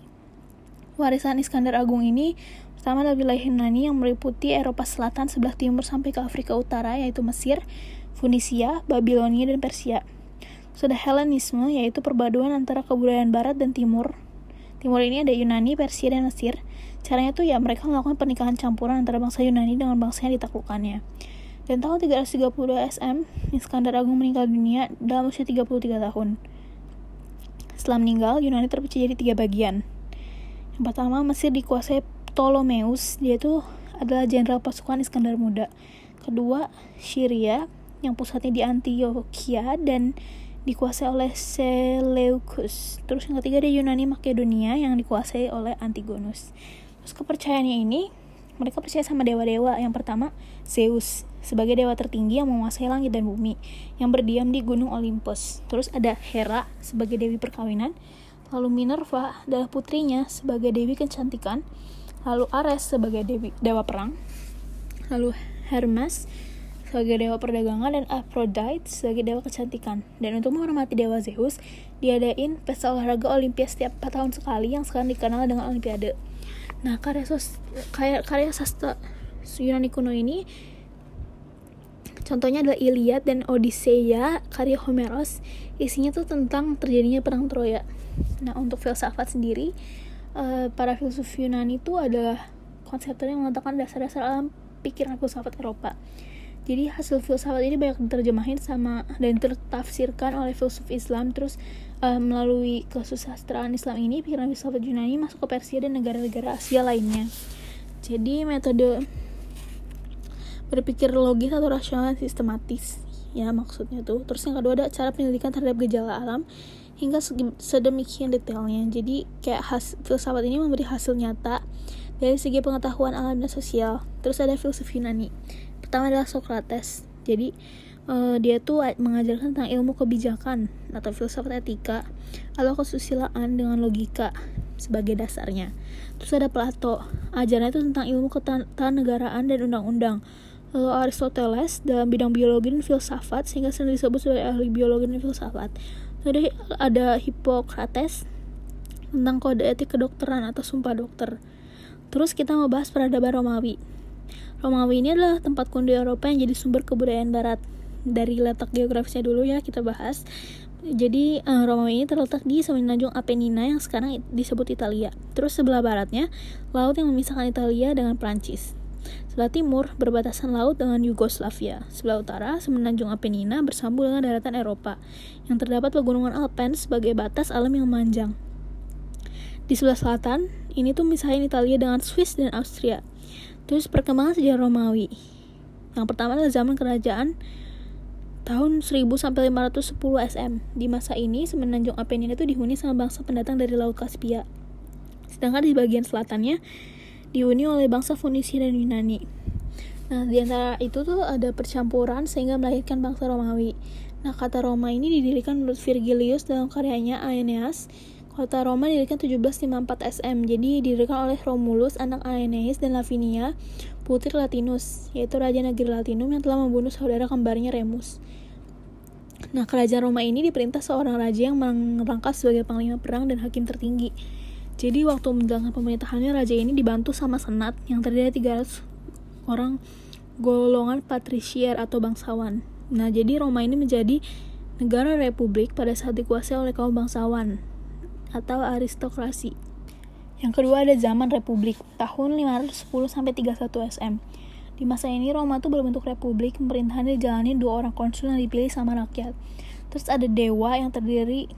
Warisan Iskandar Agung ini pertama adalah wilayah Yunani yang meliputi Eropa Selatan sebelah timur sampai ke Afrika Utara yaitu Mesir, Funisia, Babilonia, dan Persia. Sudah Helenisme yaitu perpaduan antara kebudayaan barat dan timur. Timur ini ada Yunani, Persia, dan Mesir. Caranya tuh ya mereka melakukan pernikahan campuran antara bangsa Yunani dengan bangsa yang ditaklukkannya. Dan tahun 332 SM, Iskandar Agung meninggal dunia dalam usia 33 tahun. Setelah meninggal, Yunani terpecah jadi tiga bagian. Yang pertama, Mesir dikuasai Ptolemeus, dia itu adalah jenderal pasukan Iskandar Muda. Kedua, Syria, yang pusatnya di Antioquia dan dikuasai oleh Seleucus. Terus yang ketiga ada Yunani Makedonia yang dikuasai oleh Antigonus. Terus kepercayaannya ini mereka percaya sama dewa-dewa. Yang pertama, Zeus sebagai dewa tertinggi yang menguasai langit dan bumi, yang berdiam di Gunung Olympus. Terus ada Hera sebagai dewi perkawinan, lalu Minerva adalah putrinya sebagai dewi kecantikan, lalu Ares sebagai dewi dewa perang, lalu Hermes sebagai dewa perdagangan dan Aphrodite sebagai dewa kecantikan. Dan untuk menghormati dewa Zeus, diadain pesta olahraga Olimpias setiap 4 tahun sekali yang sekarang dikenal dengan Olimpiade. Nah, karya, sos, karya, karya sastra Yunani kuno ini contohnya adalah Iliad dan Odisseia karya Homeros. Isinya tuh tentang terjadinya perang Troya. Nah, untuk filsafat sendiri, uh, para filsuf Yunani itu adalah konseptor yang mengatakan dasar-dasar alam pikiran filsafat Eropa. Jadi hasil filsafat ini banyak diterjemahin sama dan tertafsirkan oleh filsuf Islam terus uh, melalui kesusastraan Islam ini pikiran filsafat Yunani masuk ke Persia dan negara-negara Asia lainnya. Jadi metode berpikir logis atau rasional sistematis ya maksudnya tuh. Terus yang kedua ada cara penyelidikan terhadap gejala alam hingga sedemikian detailnya. Jadi kayak has, filsafat ini memberi hasil nyata dari segi pengetahuan alam dan sosial. Terus ada filsuf Yunani. Pertama adalah Socrates. Jadi uh, dia tuh mengajarkan tentang ilmu kebijakan atau filsafat etika atau kesusilaan dengan logika sebagai dasarnya. Terus ada Plato, ajarannya itu tentang ilmu ketatanegaraan dan undang-undang. Lalu Aristoteles dalam bidang biologi dan filsafat sehingga sering disebut sebagai ahli biologi dan filsafat. Lalu ada Hippocrates tentang kode etik kedokteran atau sumpah dokter. Terus kita mau bahas peradaban Romawi. Romawi ini adalah tempat kuno Eropa yang jadi sumber kebudayaan barat dari letak geografisnya dulu ya kita bahas. Jadi uh, Romawi ini terletak di semenanjung Apenina yang sekarang disebut Italia. Terus sebelah baratnya laut yang memisahkan Italia dengan Prancis. Sebelah timur berbatasan laut dengan Yugoslavia. Sebelah utara semenanjung Apenina bersambung dengan daratan Eropa yang terdapat pegunungan Alpen sebagai batas alam yang memanjang. Di sebelah selatan, ini tuh misahin Italia dengan Swiss dan Austria. Terus perkembangan sejarah Romawi. Yang pertama adalah zaman kerajaan tahun 1000 sampai 510 SM. Di masa ini, semenanjung Apennin itu dihuni sama bangsa pendatang dari Laut Kaspia. Sedangkan di bagian selatannya dihuni oleh bangsa Funisia dan Yunani. Nah, di antara itu tuh ada percampuran sehingga melahirkan bangsa Romawi. Nah, kata Roma ini didirikan menurut Virgilius dalam karyanya Aeneas. Kota Roma didirikan 1754 SM, jadi didirikan oleh Romulus, anak Aeneas dan Lavinia, putri Latinus, yaitu raja negeri Latinum yang telah membunuh saudara kembarnya Remus. Nah, kerajaan Roma ini diperintah seorang raja yang merangkap sebagai panglima perang dan hakim tertinggi. Jadi waktu menjalankan pemerintahannya raja ini dibantu sama senat yang terdiri dari 300 orang golongan patricier atau bangsawan. Nah, jadi Roma ini menjadi negara republik pada saat dikuasai oleh kaum bangsawan atau aristokrasi. Yang kedua ada zaman republik tahun 510 sampai 31 SM. Di masa ini Roma itu berbentuk republik, pemerintahan dijalani dua orang konsul yang dipilih sama rakyat. Terus ada dewa yang terdiri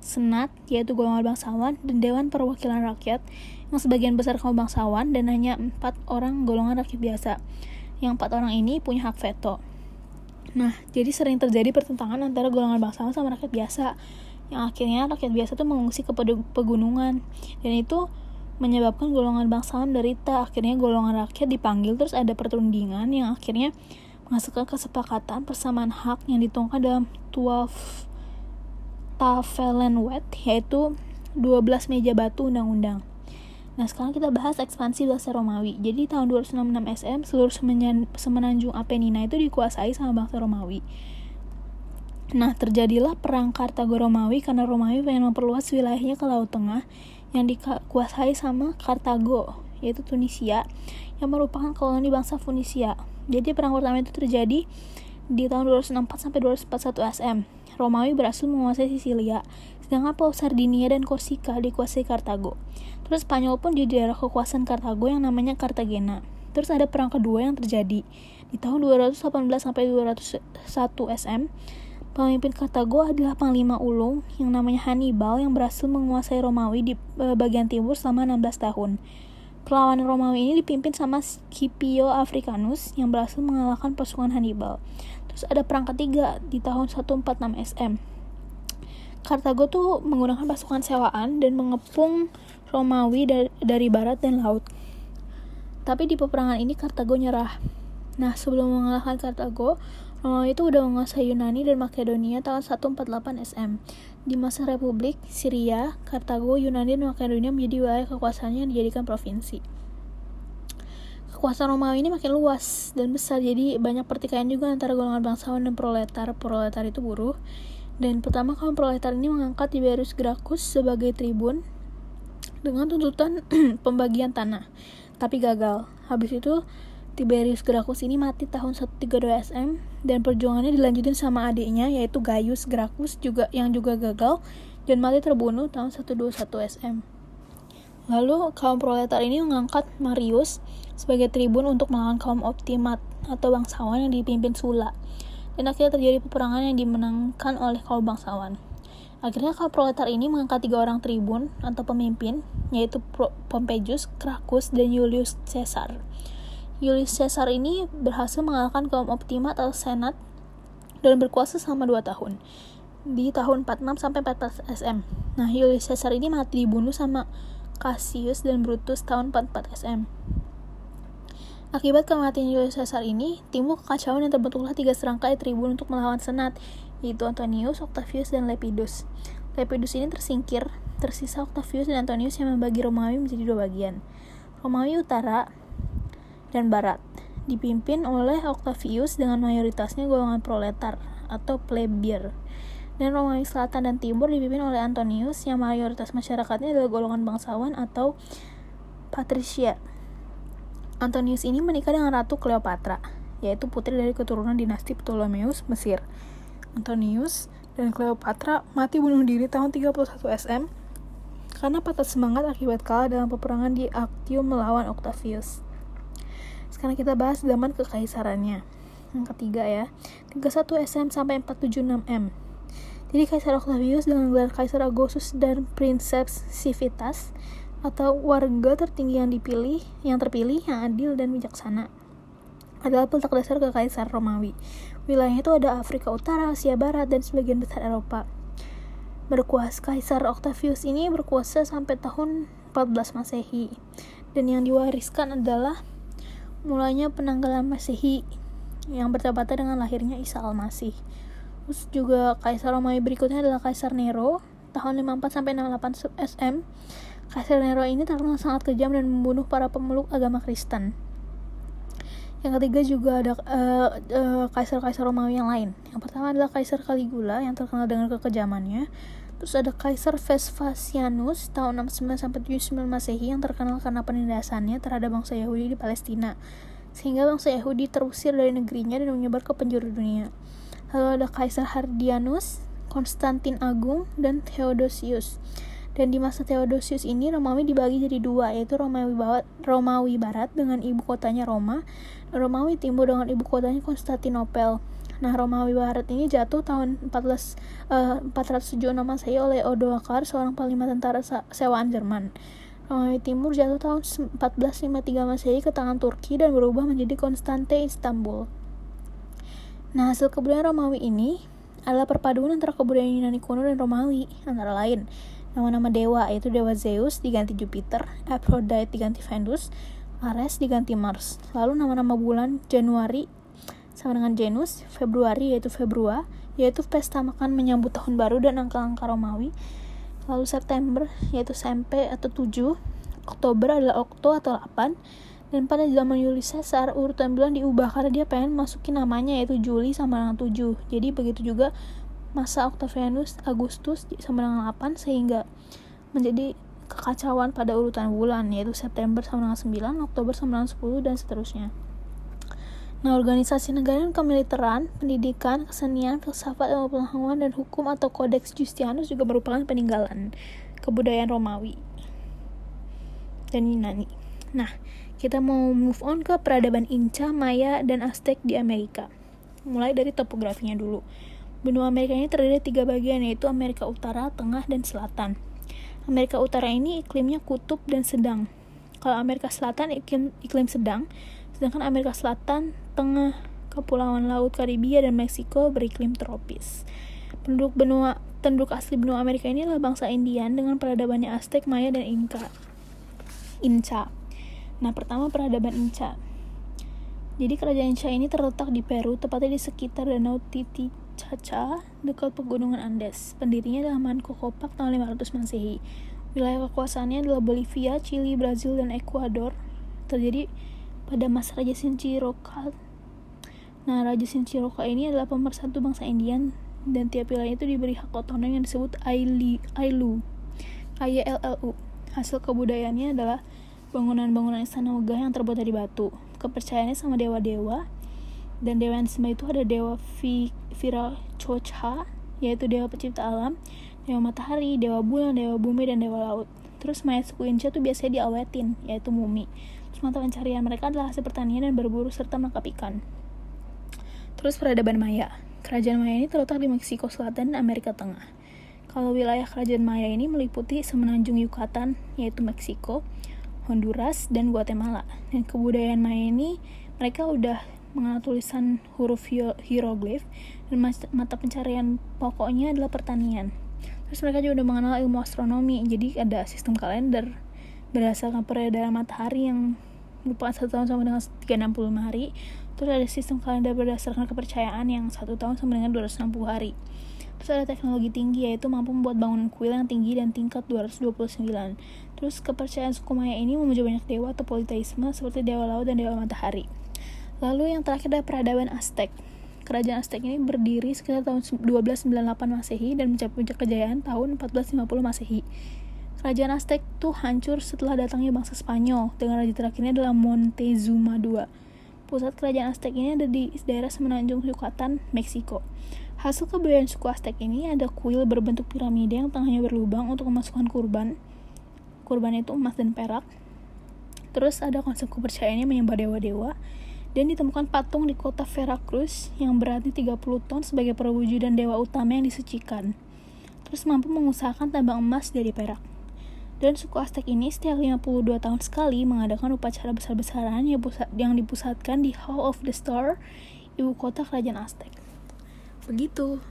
senat yaitu golongan bangsawan dan dewan perwakilan rakyat yang sebagian besar kaum bangsawan dan hanya empat orang golongan rakyat biasa. Yang empat orang ini punya hak veto. Nah, jadi sering terjadi pertentangan antara golongan bangsawan sama rakyat biasa yang akhirnya rakyat biasa tuh mengungsi ke pegunungan dan itu menyebabkan golongan bangsawan derita akhirnya golongan rakyat dipanggil terus ada pertundingan yang akhirnya menghasilkan kesepakatan persamaan hak yang dituangkan dalam 12 Tafelenwet yaitu 12 meja batu undang-undang Nah sekarang kita bahas ekspansi bahasa Romawi. Jadi tahun 266 SM seluruh semenanjung Apenina itu dikuasai sama bangsa Romawi. Nah, terjadilah perang Kartago Romawi karena Romawi pengen memperluas wilayahnya ke Laut Tengah yang dikuasai sama Kartago, yaitu Tunisia, yang merupakan koloni bangsa Funisia. Jadi perang pertama itu terjadi di tahun 264 sampai 241 SM. Romawi berhasil menguasai Sisilia, sedangkan Pulau Sardinia dan Korsika dikuasai Kartago. Terus Spanyol pun di daerah kekuasaan Kartago yang namanya Cartagena. Terus ada perang kedua yang terjadi di tahun 218 sampai 201 SM Pemimpin Kartago adalah Panglima Ulung yang namanya Hannibal yang berhasil menguasai Romawi di e, bagian timur selama 16 tahun. Perlawanan Romawi ini dipimpin sama Scipio Africanus yang berhasil mengalahkan pasukan Hannibal. Terus ada perang ketiga di tahun 146 SM. Kartago tuh menggunakan pasukan sewaan dan mengepung Romawi dari, dari barat dan laut. Tapi di peperangan ini Kartago nyerah. Nah, sebelum mengalahkan Kartago, Romawi itu udah menguasai Yunani dan Makedonia tahun 148 SM. Di masa Republik Syria, Kartago, Yunani, dan Makedonia menjadi wilayah kekuasaannya yang dijadikan provinsi. Kekuasaan Romawi ini makin luas dan besar, jadi banyak pertikaian juga antara golongan bangsawan dan proletar. Proletar itu buruh. Dan pertama kaum proletar ini mengangkat Tiberius Gracchus sebagai tribun dengan tuntutan pembagian tanah, tapi gagal. Habis itu Tiberius Gracchus ini mati tahun 132 SM dan perjuangannya dilanjutin sama adiknya yaitu Gaius Gracchus juga yang juga gagal dan mati terbunuh tahun 121 SM. Lalu kaum proletar ini mengangkat Marius sebagai tribun untuk melawan kaum optimat atau bangsawan yang dipimpin Sula. Dan akhirnya terjadi peperangan yang dimenangkan oleh kaum bangsawan. Akhirnya kaum proletar ini mengangkat tiga orang tribun atau pemimpin, yaitu Pompeius, Cracus, dan Julius Caesar. Julius Caesar ini berhasil mengalahkan kaum optimat atau senat dan berkuasa selama 2 tahun di tahun 46 sampai 14 SM. Nah, Julius Caesar ini mati dibunuh sama Cassius dan Brutus tahun 44 SM. Akibat kematian Julius Caesar ini, timbul kekacauan yang terbentuklah tiga serangkai tribun untuk melawan senat, yaitu Antonius, Octavius, dan Lepidus. Lepidus ini tersingkir, tersisa Octavius dan Antonius yang membagi Romawi menjadi dua bagian. Romawi Utara dan Barat, dipimpin oleh Octavius dengan mayoritasnya golongan proletar atau plebeier. Dan Romawi Selatan dan Timur dipimpin oleh Antonius yang mayoritas masyarakatnya adalah golongan bangsawan atau patricia. Antonius ini menikah dengan Ratu Cleopatra, yaitu putri dari keturunan dinasti Ptolemeus Mesir. Antonius dan Cleopatra mati bunuh diri tahun 31 SM karena patah semangat akibat kalah dalam peperangan di Actium melawan Octavius. Sekarang kita bahas zaman kekaisarannya. Yang ketiga ya, 31 SM sampai 476 M. Jadi Kaisar Octavius dengan gelar Kaisar Augustus dan Princeps Civitas atau warga tertinggi yang dipilih, yang terpilih, yang adil dan bijaksana adalah peltak dasar kekaisar Romawi. Wilayahnya itu ada Afrika Utara, Asia Barat, dan sebagian besar Eropa. Berkuasa Kaisar Octavius ini berkuasa sampai tahun 14 Masehi. Dan yang diwariskan adalah mulanya penanggalan Masehi yang bertepatan dengan lahirnya Isa Al-Masih. Terus juga Kaisar Romawi berikutnya adalah Kaisar Nero tahun 54 sampai 68 SM. Kaisar Nero ini terkenal sangat kejam dan membunuh para pemeluk agama Kristen. Yang ketiga juga ada kaisar-kaisar uh, uh, Romawi yang lain. Yang pertama adalah Kaisar Caligula yang terkenal dengan kekejamannya Terus ada Kaisar Vespasianus tahun 69 sampai 79 Masehi yang terkenal karena penindasannya terhadap bangsa Yahudi di Palestina. Sehingga bangsa Yahudi terusir dari negerinya dan menyebar ke penjuru dunia. Lalu ada Kaisar Hardianus, Konstantin Agung, dan Theodosius. Dan di masa Theodosius ini Romawi dibagi jadi dua, yaitu Romawi Barat, Romawi Barat dengan ibu kotanya Roma, dan Romawi Timur dengan ibu kotanya Konstantinopel. Nah, Romawi Barat ini jatuh tahun 14 uh, 476 Masehi oleh Odoaker, seorang panglima tentara sewaan Jerman. Romawi Timur jatuh tahun 1453 Masehi ke tangan Turki dan berubah menjadi Konstante Istanbul. Nah, hasil kebudayaan Romawi ini adalah perpaduan antara kebudayaan Yunani kuno dan Romawi, antara lain Nama-nama dewa yaitu dewa Zeus diganti Jupiter, Aphrodite diganti Venus, Ares diganti Mars. Lalu nama-nama bulan Januari sama dengan Janus, Februari yaitu Februa, yaitu pesta makan menyambut tahun baru dan angka-angka Romawi. Lalu September yaitu SMP atau 7, Oktober adalah Okto atau 8, dan pada zaman Julius Caesar urutan bulan diubah karena dia pengen masukin namanya yaitu Juli sama dengan 7. Jadi begitu juga masa Octavianus Agustus sama dengan 8 sehingga menjadi kekacauan pada urutan bulan yaitu September sama dengan 9, Oktober sama dengan 10 dan seterusnya. Nah, organisasi negara dan kemiliteran, pendidikan, kesenian, filsafat, ilmu pengetahuan, dan hukum atau Codex Justianus juga merupakan peninggalan kebudayaan Romawi dan Yunani. Nah, kita mau move on ke peradaban Inca, Maya, dan Aztec di Amerika. Mulai dari topografinya dulu. Benua Amerika ini terdiri dari tiga bagian yaitu Amerika Utara, Tengah, dan Selatan. Amerika Utara ini iklimnya kutub dan sedang. Kalau Amerika Selatan iklim, iklim sedang, sedangkan Amerika Selatan, Tengah, Kepulauan Laut Karibia dan Meksiko beriklim tropis. Penduduk benua penduduk asli benua Amerika ini adalah bangsa Indian dengan peradabannya Aztec, Maya, dan Inca. Inca. Nah, pertama peradaban Inca. Jadi kerajaan Inca ini terletak di Peru, tepatnya di sekitar Danau Titicaca Caca, dekat pegunungan Andes. Pendirinya adalah Manco Capac tahun 500 Masehi. Wilayah kekuasaannya adalah Bolivia, Chili, Brazil, dan Ekuador. Terjadi pada masa Raja Sinchiroka. Nah, Raja Sinchiroka ini adalah pemersatu bangsa Indian dan tiap wilayah itu diberi hak otonom yang disebut Ailu. Ailu. AYLLU. Hasil kebudayaannya adalah bangunan-bangunan istana megah yang terbuat dari batu. Kepercayaannya sama dewa-dewa, dan dewa yang disembah itu ada dewa Viracocha yaitu dewa pencipta alam dewa matahari dewa bulan dewa bumi dan dewa laut terus mayat suku Inca tuh biasanya diawetin yaitu mumi mata pencarian mereka adalah hasil pertanian dan berburu serta menangkap ikan. Terus peradaban Maya. Kerajaan Maya ini terletak di Meksiko Selatan dan Amerika Tengah. Kalau wilayah kerajaan Maya ini meliputi semenanjung Yucatan yaitu Meksiko Honduras dan Guatemala. Dan kebudayaan Maya ini mereka udah mengenal tulisan huruf hieroglif dan mata pencarian pokoknya adalah pertanian. Terus mereka juga udah mengenal ilmu astronomi, jadi ada sistem kalender. Berdasarkan peredaran matahari yang merupakan satu tahun sama dengan 365 hari. Terus ada sistem kalender berdasarkan kepercayaan yang satu tahun sama dengan 260 hari. Terus ada teknologi tinggi yaitu mampu membuat bangunan kuil yang tinggi dan tingkat 229. Terus kepercayaan suku Maya ini memuja banyak dewa atau politeisme seperti dewa laut dan dewa matahari. Lalu yang terakhir adalah peradaban Aztec. Kerajaan Aztec ini berdiri sekitar tahun 1298 Masehi dan mencapai puncak kejayaan tahun 1450 Masehi. Kerajaan Aztec itu hancur setelah datangnya bangsa Spanyol, dengan raja terakhirnya adalah Montezuma II. Pusat kerajaan Aztec ini ada di daerah semenanjung Yucatan, Meksiko. Hasil kebudayaan suku Aztec ini ada kuil berbentuk piramida yang tengahnya berlubang untuk memasukkan kurban. Kurban itu emas dan perak. Terus ada konsep kepercayaannya menyembah dewa-dewa dan ditemukan patung di kota Veracruz yang beratnya 30 ton sebagai perwujudan dewa utama yang disucikan. Terus mampu mengusahakan tambang emas dari perak. Dan suku Aztec ini setiap 52 tahun sekali mengadakan upacara besar-besaran yang dipusatkan di Hall of the Star, ibu kota kerajaan Aztec. Begitu.